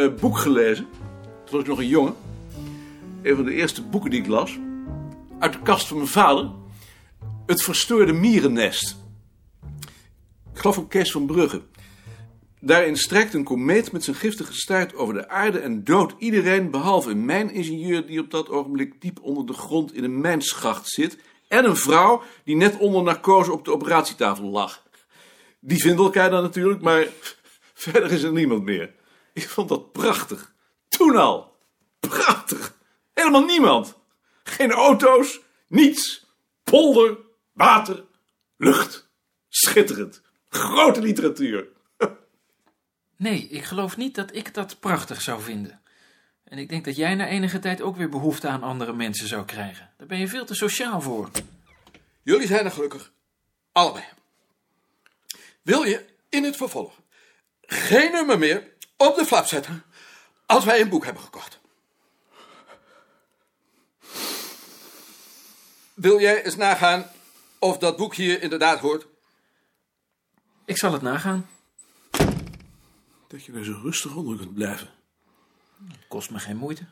eh, boek gelezen. Toen was ik nog een jongen. Een van de eerste boeken die ik las. Uit de kast van mijn vader. Het verstoorde mierennest. Ik geloof van Kees van Brugge. Daarin strijkt een komeet met zijn giftige staart over de aarde en doodt iedereen behalve een mijningenieur die op dat ogenblik diep onder de grond in een mijnschacht zit en een vrouw die net onder narcose op de operatietafel lag. Die vinden elkaar dan natuurlijk, maar verder is er niemand meer. Ik vond dat prachtig. Toen al. Prachtig. Helemaal niemand. Geen auto's, niets. Polder, water, lucht. Schitterend. Grote literatuur. Nee, ik geloof niet dat ik dat prachtig zou vinden. En ik denk dat jij na enige tijd ook weer behoefte aan andere mensen zou krijgen. Daar ben je veel te sociaal voor. Jullie zijn er gelukkig. Allebei. Wil je in het vervolg geen nummer meer op de flap zetten als wij een boek hebben gekocht? Wil jij eens nagaan of dat boek hier inderdaad hoort? Ik zal het nagaan. Dat je er zo rustig onder kunt blijven. Kost me geen moeite.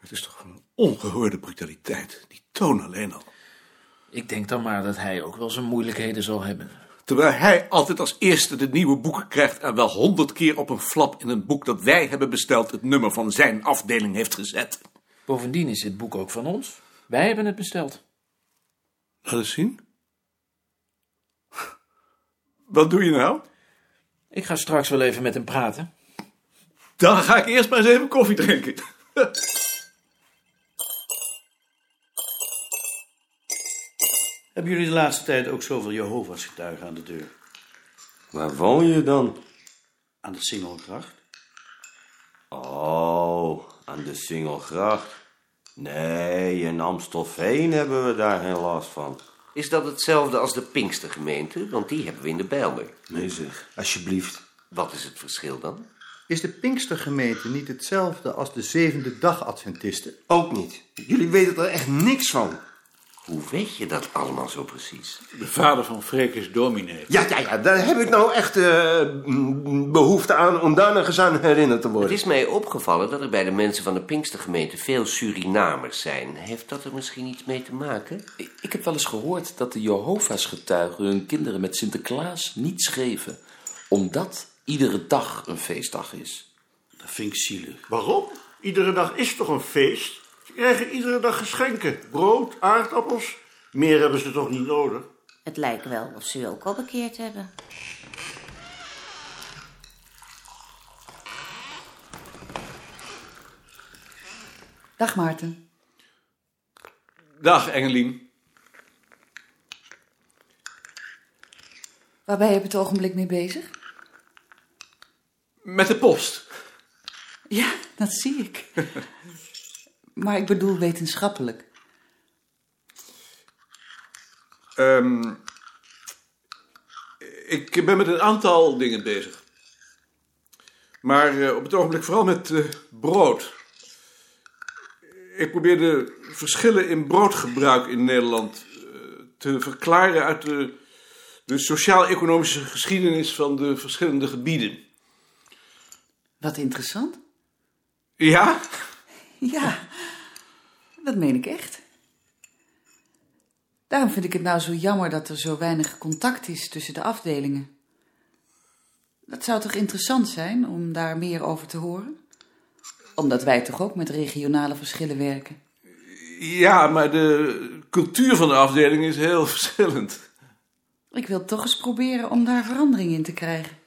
Het is toch een ongehoorde brutaliteit. Die toon alleen al. Ik denk dan maar dat hij ook wel zijn moeilijkheden zal hebben. Terwijl hij altijd als eerste de nieuwe boeken krijgt en wel honderd keer op een flap in een boek dat wij hebben besteld het nummer van zijn afdeling heeft gezet. Bovendien is dit boek ook van ons. Wij hebben het besteld. Laat eens zien. Wat doe je nou? Ik ga straks wel even met hem praten. Dan ga ik eerst maar eens even koffie drinken. Hebben jullie de laatste tijd ook zoveel Jehovah's getuigen aan de deur? Waar woon je dan? Aan de Singelgracht? Oh, aan de Singelgracht. Nee, in Amstelveen hebben we daar geen last van. Is dat hetzelfde als de Pinkstergemeente? Want die hebben we in de Bijlmer. Nee zeg, alsjeblieft. Wat is het verschil dan? Is de Pinkstergemeente niet hetzelfde als de zevende dag Adventisten? Ook niet. Jullie weten er echt niks van. Hoe weet je dat allemaal zo precies? De vader van Freek is dominee. Ja, ja, ja, daar heb ik nou echt eh, behoefte aan om daar nog eens aan herinnerd te Het worden. is mij opgevallen dat er bij de mensen van de Pinkstergemeente veel Surinamers zijn. Heeft dat er misschien iets mee te maken? Ik, ik heb wel eens gehoord dat de Jehovah's getuigen hun kinderen met Sinterklaas niet schreven, omdat iedere dag een feestdag is. Dat vind ik zielig. Waarom? Iedere dag is toch een feest? Krijgen iedere dag geschenken. Brood, aardappels. Meer hebben ze toch niet nodig? Het lijkt wel of ze u ook al bekeerd hebben. Dag Maarten. Dag Engelien. Waar ben je op het ogenblik mee bezig? Met de post. Ja, dat zie ik. maar ik bedoel wetenschappelijk. Ehm, ik ben met een aantal dingen bezig. Maar eh, op het ogenblik vooral met eh, brood. Ik probeer de verschillen in broodgebruik in Nederland eh, te verklaren uit de, de sociaal-economische geschiedenis van de verschillende gebieden. Wat interessant. Ja? Ja, dat meen ik echt. Daarom vind ik het nou zo jammer dat er zo weinig contact is tussen de afdelingen. Dat zou toch interessant zijn om daar meer over te horen? Omdat wij toch ook met regionale verschillen werken. Ja, maar de cultuur van de afdeling is heel verschillend. Ik wil toch eens proberen om daar verandering in te krijgen.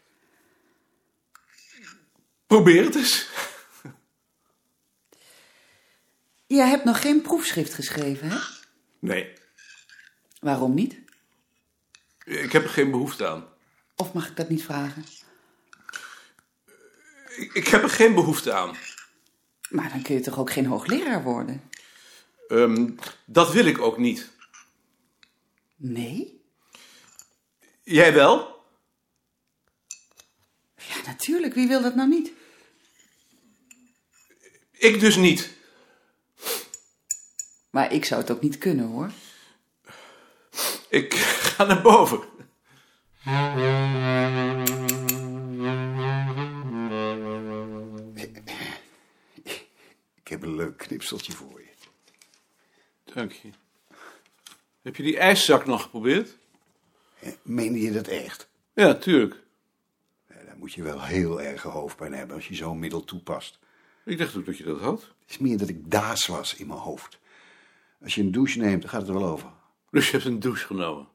Probeer het eens. Jij hebt nog geen proefschrift geschreven, hè? Nee, Waarom niet? ik heb er geen behoefte aan. Of mag ik dat niet vragen? Ik, ik heb er geen behoefte aan. Maar dan kun je toch ook geen hoogleraar worden? Ehm, dat wil ik ook niet. Nee? Jij wel? Ja, natuurlijk. Wie wil dat nou niet? Ik dus niet. Maar ik zou het ook niet kunnen hoor. Ik ga naar boven. Ik heb een leuk knipseltje voor je. Dank je. Heb je die ijszak nog geprobeerd? Eh, meende je dat echt? Ja, tuurlijk. Eh, Dan moet je wel heel erg hoofdpijn hebben als je zo'n middel toepast. Ik dacht ook dat je dat had. Het is meer dat ik daas was in mijn hoofd. Als je een douche neemt, dan gaat het er wel over. Dus je hebt een douche genomen.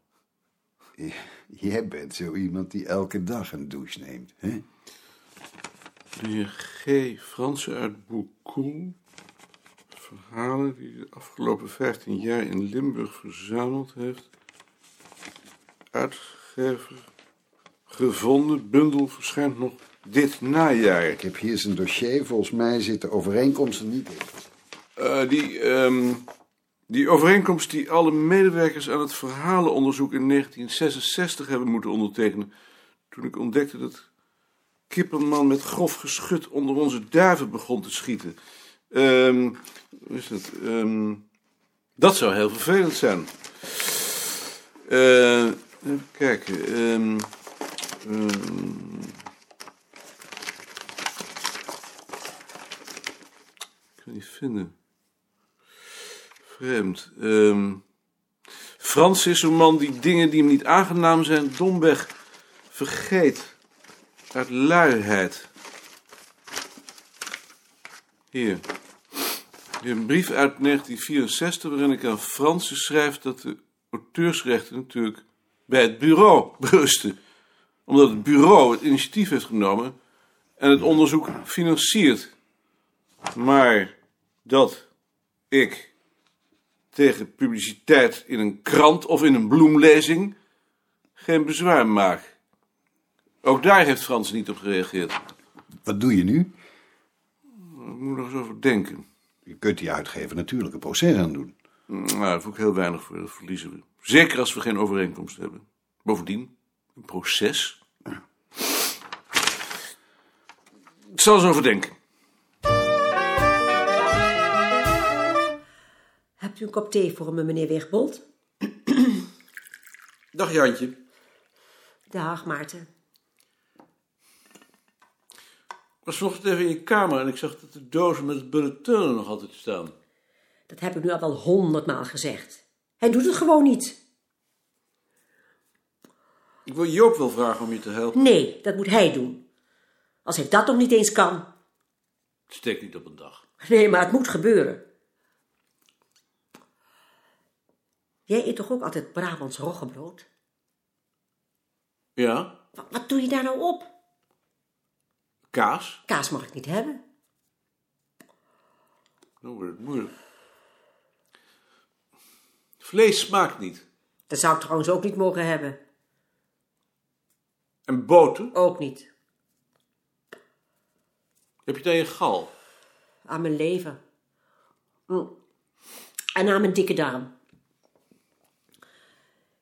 Jij bent zo iemand die elke dag een douche neemt, hè? De heer G. Fransen uit Boekoel. Verhalen die de afgelopen 15 jaar in Limburg verzameld heeft. Uitgever. Gevonden. Bundel verschijnt nog dit najaar. Ik heb hier zijn dossier. Volgens mij zitten overeenkomsten niet in. Eh, die, ehm, die overeenkomst die alle medewerkers aan het verhalenonderzoek in 1966 hebben moeten ondertekenen. Toen ik ontdekte dat Kipperman met grof geschut onder onze duiven begon te schieten. Ehm, is dat? Ehm, dat zou heel vervelend zijn. Eh, even kijken. ehm, ik kan het niet vinden. Vreemd. Ehm, Frans is een man die dingen die hem niet aangenaam zijn domweg vergeet. Uit luiheid. Hier. Een brief uit 1964 waarin ik aan Fransen schrijf dat de auteursrechten natuurlijk bij het bureau berusten. Omdat het bureau het initiatief heeft genomen en het onderzoek financiert. Maar dat ik tegen publiciteit in een krant of in een bloemlezing geen bezwaar maak. Ook daar heeft Frans niet op gereageerd. Wat doe je nu? Ik moet nog eens over denken. Je kunt die uitgever natuurlijk een proces aan doen. Nou, daar voel ik heel weinig voor. Dat verliezen we. Zeker als we geen overeenkomst hebben. Bovendien, een proces. Ik zal eens over Hebt u een kop thee voor me, meneer Wigbold? Dag Jantje. Dag, Maarten. Ik was vanochtend even in je kamer en ik zag dat de dozen met het bulletin er nog altijd staan. Dat heb ik nu al wel honderdmaal gezegd. Hij doet het gewoon niet. Ik wil Joop wel vragen om je te helpen. Nee, dat moet hij doen. Als hij dat nog niet eens kan. Het steekt niet op een dag. Nee, maar het moet gebeuren. Jij eet toch ook altijd Brabants roggebrood? Ja? Wat, wat doe je daar nou op? Kaas? Kaas mag ik niet hebben. Dan wordt het moeilijk. Vlees smaakt niet. Dat zou ik trouwens ook niet mogen hebben. En boter? Ook niet. Heb je aan je gal? Aan mijn lever. Mm. En aan mijn dikke darm.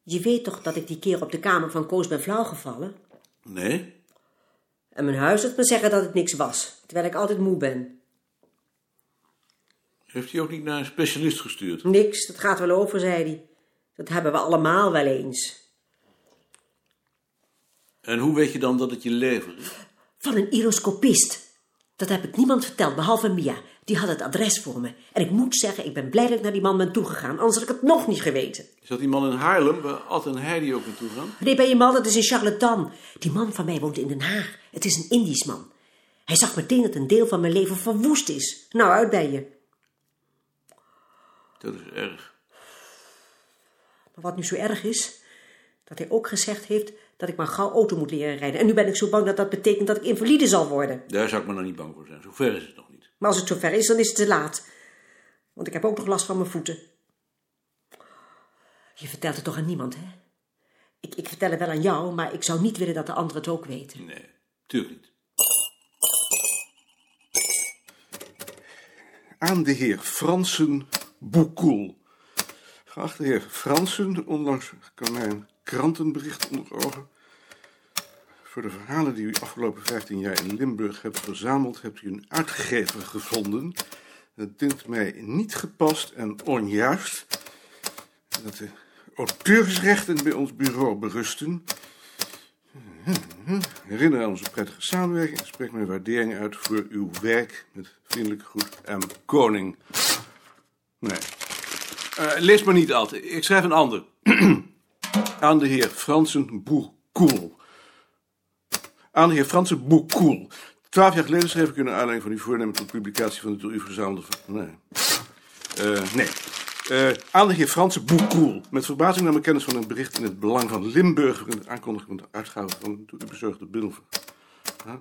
Je weet toch dat ik die keer op de kamer van Koos ben flauwgevallen? Nee. En mijn huisarts me zeggen dat het niks was, terwijl ik altijd moe ben. Heeft hij ook niet naar een specialist gestuurd? Niks, dat gaat wel over, zei hij. Dat hebben we allemaal wel eens. En hoe weet je dan dat het je lever is? Van een iroscopist. Dat heb ik niemand verteld, behalve Mia. Die had het adres voor me. En ik moet zeggen, ik ben blij dat ik naar die man ben toegegaan, anders had ik het nog niet geweten. Is dat die man in Haarlem, waar Ad en Heidi ook naartoe gaan? Nee, bij je man, dat is in charlatan. Die man van mij woont in Den Haag. Het is een Indisch man. Hij zag meteen dat een deel van mijn leven verwoest is. Nou, uit bij je. Dat is erg. Maar wat nu zo erg is, dat hij ook gezegd heeft dat ik maar gauw auto moet leren rijden. En nu ben ik zo bang dat dat betekent dat ik invalide zal worden. Daar zou ik me nog niet bang voor zijn. Zo ver is het nog niet. Maar als het zover is, dan is het te laat. Want ik heb ook nog last van mijn voeten. Je vertelt het toch aan niemand, hè? Ik, ik vertel het wel aan jou, maar ik zou niet willen dat de anderen het ook weten. Nee, tuurlijk niet. Aan de heer Fransen Boekoel. Geachte heer Fransen, onlangs kwam mij een krantenbericht onder ogen. Voor de verhalen die u afgelopen 15 jaar in Limburg hebt verzameld, hebt u een uitgever gevonden. Dat dunkt mij niet gepast en onjuist. Dat de auteursrechten bij ons bureau berusten. Herinner aan onze prettige samenwerking en spreek mijn waardering uit voor uw werk. Met vriendelijke groet, M. Koning. Nee. Eh, lees maar niet altijd. Ik schrijf een ander. Aan de heer Fransen Bourkoel. Aan de heer Fransen Bourkoel. Twaalf jaar geleden schreef ik u naar aanleiding van uw voornemen tot publicatie van de door u verzamelde... Nee. Eh, nee. Eh, aan de heer Fransen Bourkoel. Met verbazing nam ik kennis van een bericht in het belang van Limburg... waarin de aankondiging van de uitgave van de door u bezorgde. Huh?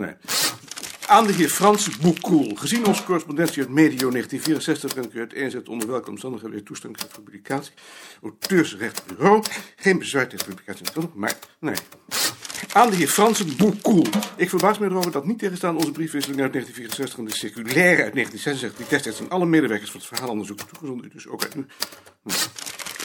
Nee. Aan de heer Frans Boekoel. Gezien onze correspondentie uit medio 1964 kan ik u uiteenzetten onder welke omstandigheden u toestemming voor publicatie. Auteursrechtbureau. Geen bezwaar tegen publicatie natuurlijk, maar nee. Aan de heer Frans Boekoel. Ik verbaas me erover dat niet tegenstaan onze briefwisseling uit 1964 en de circulaire uit 1966, die destijds aan alle medewerkers van het verhaalonderzoek toegezonden, u dus ook uit nu.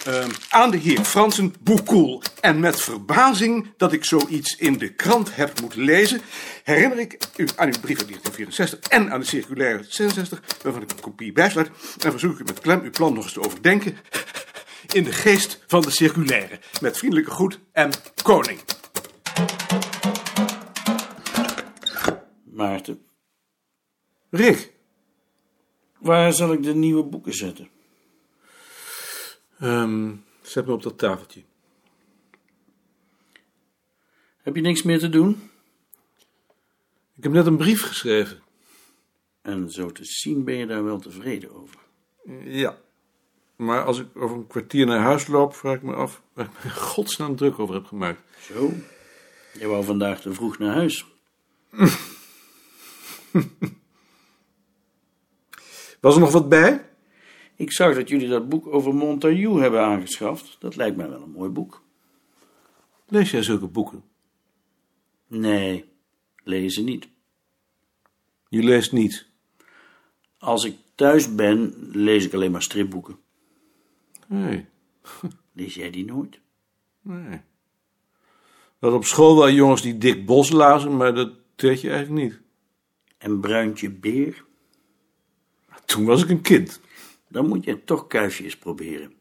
Ehm, aan de heer Fransen Boekoel. En met verbazing dat ik zoiets in de krant heb moeten lezen, herinner ik u aan uw brief uit 1964 en aan de circulaire uit 66, waarvan ik een kopie bijsluit, en verzoek ik u met klem uw plan nog eens te overdenken in de geest van de circulaire. Met vriendelijke groet en koning. Maarten, Rick. waar zal ik de nieuwe boeken zetten? Ehm, zet me op dat tafeltje. Heb je niks meer te doen? Ik heb net een brief geschreven. En zo te zien ben je daar wel tevreden over. Ja. Maar als ik over een kwartier naar huis loop, vraag ik me af waar ik me in godsnaam druk over heb gemaakt. Zo, je wou vandaag te vroeg naar huis. Was er nog wat bij? Ik zag dat jullie dat boek over Montagu hebben aangeschaft. Dat lijkt mij wel een mooi boek. Lees jij zulke boeken? Nee, lezen niet. Je leest niet. Als ik thuis ben, lees ik alleen maar stripboeken. Nee. Lees jij die nooit? Nee. Hadden op school wel jongens die Dick Bos lazen, maar dat deed je eigenlijk niet. En Bruintje Beer? Toen was ik een kind. Dan moet je toch Kuifje eens proberen.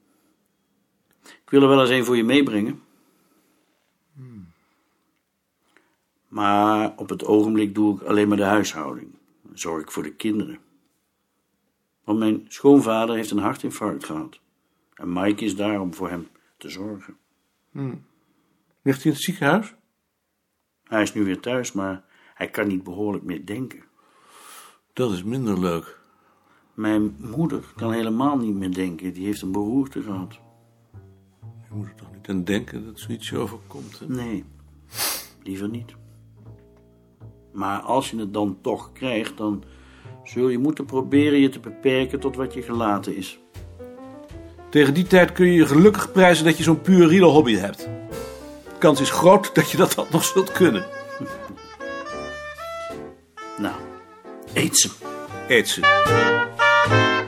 Ik wil er wel eens een voor je meebrengen. Maar op het ogenblik doe ik alleen maar de huishouding. Dan zorg ik voor de kinderen. Want mijn schoonvader heeft een hartinfarct gehad. En Mike is daar om voor hem te zorgen. Ligt hij in het ziekenhuis? Hij is nu weer thuis, maar hij kan niet behoorlijk meer denken. Dat is minder leuk. Mijn moeder kan helemaal niet meer denken. Die heeft een beroerte gehad. Je moet er toch niet aan denken dat zoiets je overkomt. Hè? Nee, liever niet. Maar als je het dan toch krijgt, dan zul je moeten proberen je te beperken tot wat je gelaten is. Tegen die tijd kun je je gelukkig prijzen dat je zo'n puur riedel hobby hebt. De kans is groot dat je dat dan nog zult kunnen. Nou, eet ze. Eet ze. Thank you.